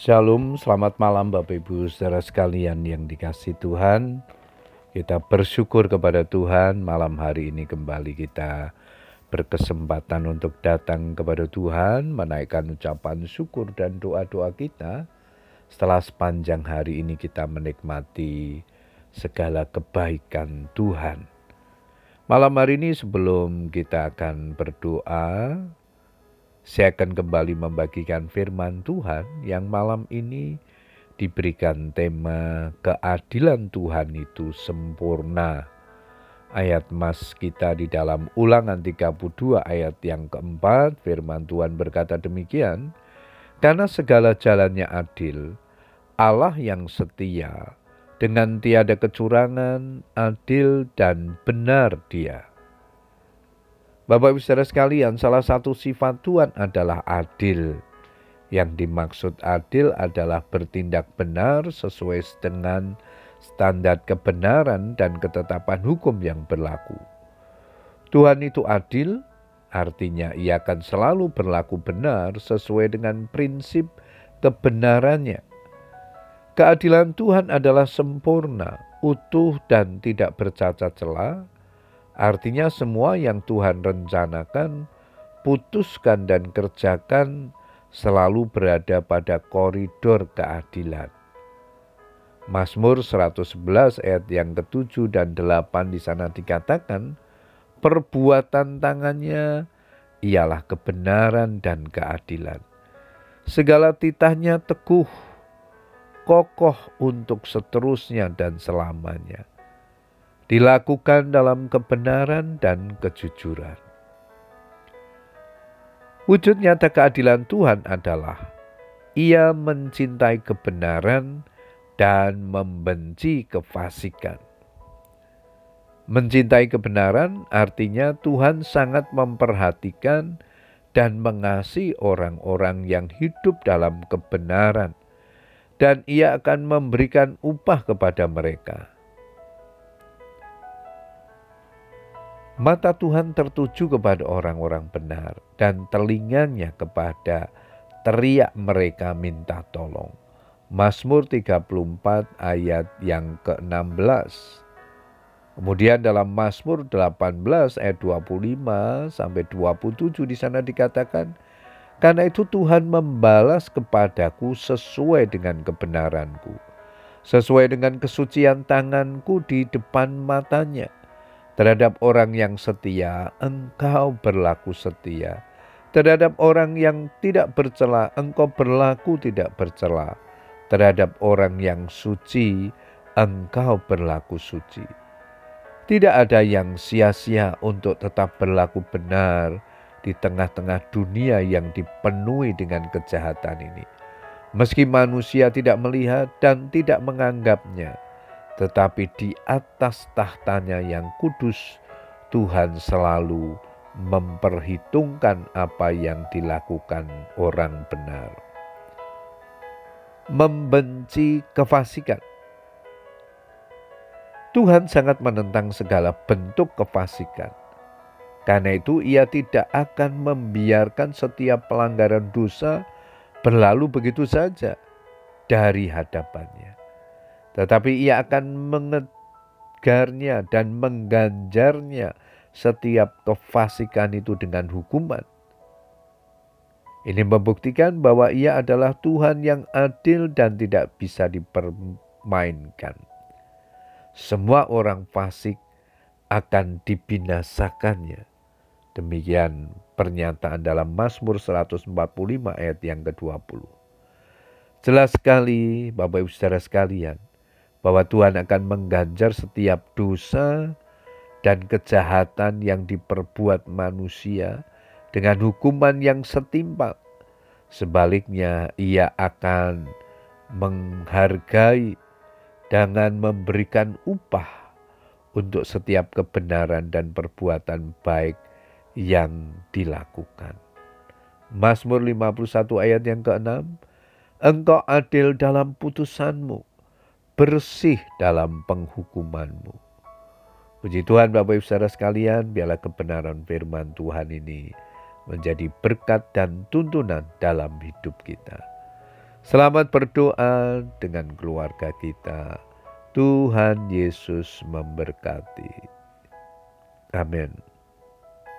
Shalom, selamat malam Bapak Ibu saudara sekalian yang dikasih Tuhan. Kita bersyukur kepada Tuhan malam hari ini kembali kita berkesempatan untuk datang kepada Tuhan, menaikkan ucapan syukur dan doa-doa kita. Setelah sepanjang hari ini kita menikmati segala kebaikan Tuhan. Malam hari ini sebelum kita akan berdoa, saya akan kembali membagikan firman Tuhan yang malam ini diberikan tema keadilan Tuhan itu sempurna. Ayat mas kita di dalam ulangan 32 ayat yang keempat firman Tuhan berkata demikian. Karena segala jalannya adil, Allah yang setia, dengan tiada kecurangan, adil dan benar dia Bapak Ibu saudara sekalian, salah satu sifat Tuhan adalah adil. Yang dimaksud adil adalah bertindak benar sesuai dengan standar kebenaran dan ketetapan hukum yang berlaku. Tuhan itu adil, artinya ia akan selalu berlaku benar sesuai dengan prinsip kebenarannya. Keadilan Tuhan adalah sempurna, utuh, dan tidak bercacat celah Artinya semua yang Tuhan rencanakan, putuskan dan kerjakan selalu berada pada koridor keadilan. Mazmur 111 ayat yang ke-7 dan 8 di sana dikatakan, perbuatan tangannya ialah kebenaran dan keadilan. Segala titahnya teguh, kokoh untuk seterusnya dan selamanya dilakukan dalam kebenaran dan kejujuran. Wujud nyata keadilan Tuhan adalah Ia mencintai kebenaran dan membenci kefasikan. Mencintai kebenaran artinya Tuhan sangat memperhatikan dan mengasihi orang-orang yang hidup dalam kebenaran, dan Ia akan memberikan upah kepada mereka. Mata Tuhan tertuju kepada orang-orang benar dan telinganya kepada teriak mereka minta tolong. Mazmur 34 ayat yang ke-16. Kemudian dalam Mazmur 18 ayat 25 sampai 27 di sana dikatakan, karena itu Tuhan membalas kepadaku sesuai dengan kebenaranku, sesuai dengan kesucian tanganku di depan matanya Terhadap orang yang setia, engkau berlaku setia. Terhadap orang yang tidak bercela, engkau berlaku tidak bercela. Terhadap orang yang suci, engkau berlaku suci. Tidak ada yang sia-sia untuk tetap berlaku benar di tengah-tengah dunia yang dipenuhi dengan kejahatan ini. Meski manusia tidak melihat dan tidak menganggapnya, tetapi di atas tahtanya yang kudus, Tuhan selalu memperhitungkan apa yang dilakukan orang benar. Membenci kefasikan. Tuhan sangat menentang segala bentuk kefasikan. Karena itu ia tidak akan membiarkan setiap pelanggaran dosa berlalu begitu saja dari hadapannya tetapi ia akan mengegarnya dan mengganjarnya setiap kefasikan itu dengan hukuman. Ini membuktikan bahwa ia adalah Tuhan yang adil dan tidak bisa dipermainkan. Semua orang fasik akan dibinasakannya. Demikian pernyataan dalam Mazmur 145 ayat yang ke-20. Jelas sekali Bapak Ibu Saudara sekalian, bahwa Tuhan akan mengganjar setiap dosa dan kejahatan yang diperbuat manusia dengan hukuman yang setimpal. Sebaliknya, Ia akan menghargai dengan memberikan upah untuk setiap kebenaran dan perbuatan baik yang dilakukan. Mazmur 51 ayat yang ke-6, Engkau adil dalam putusanmu, bersih dalam penghukumanmu. Puji Tuhan Bapak Ibu Saudara sekalian, biarlah kebenaran firman Tuhan ini menjadi berkat dan tuntunan dalam hidup kita. Selamat berdoa dengan keluarga kita. Tuhan Yesus memberkati. Amin.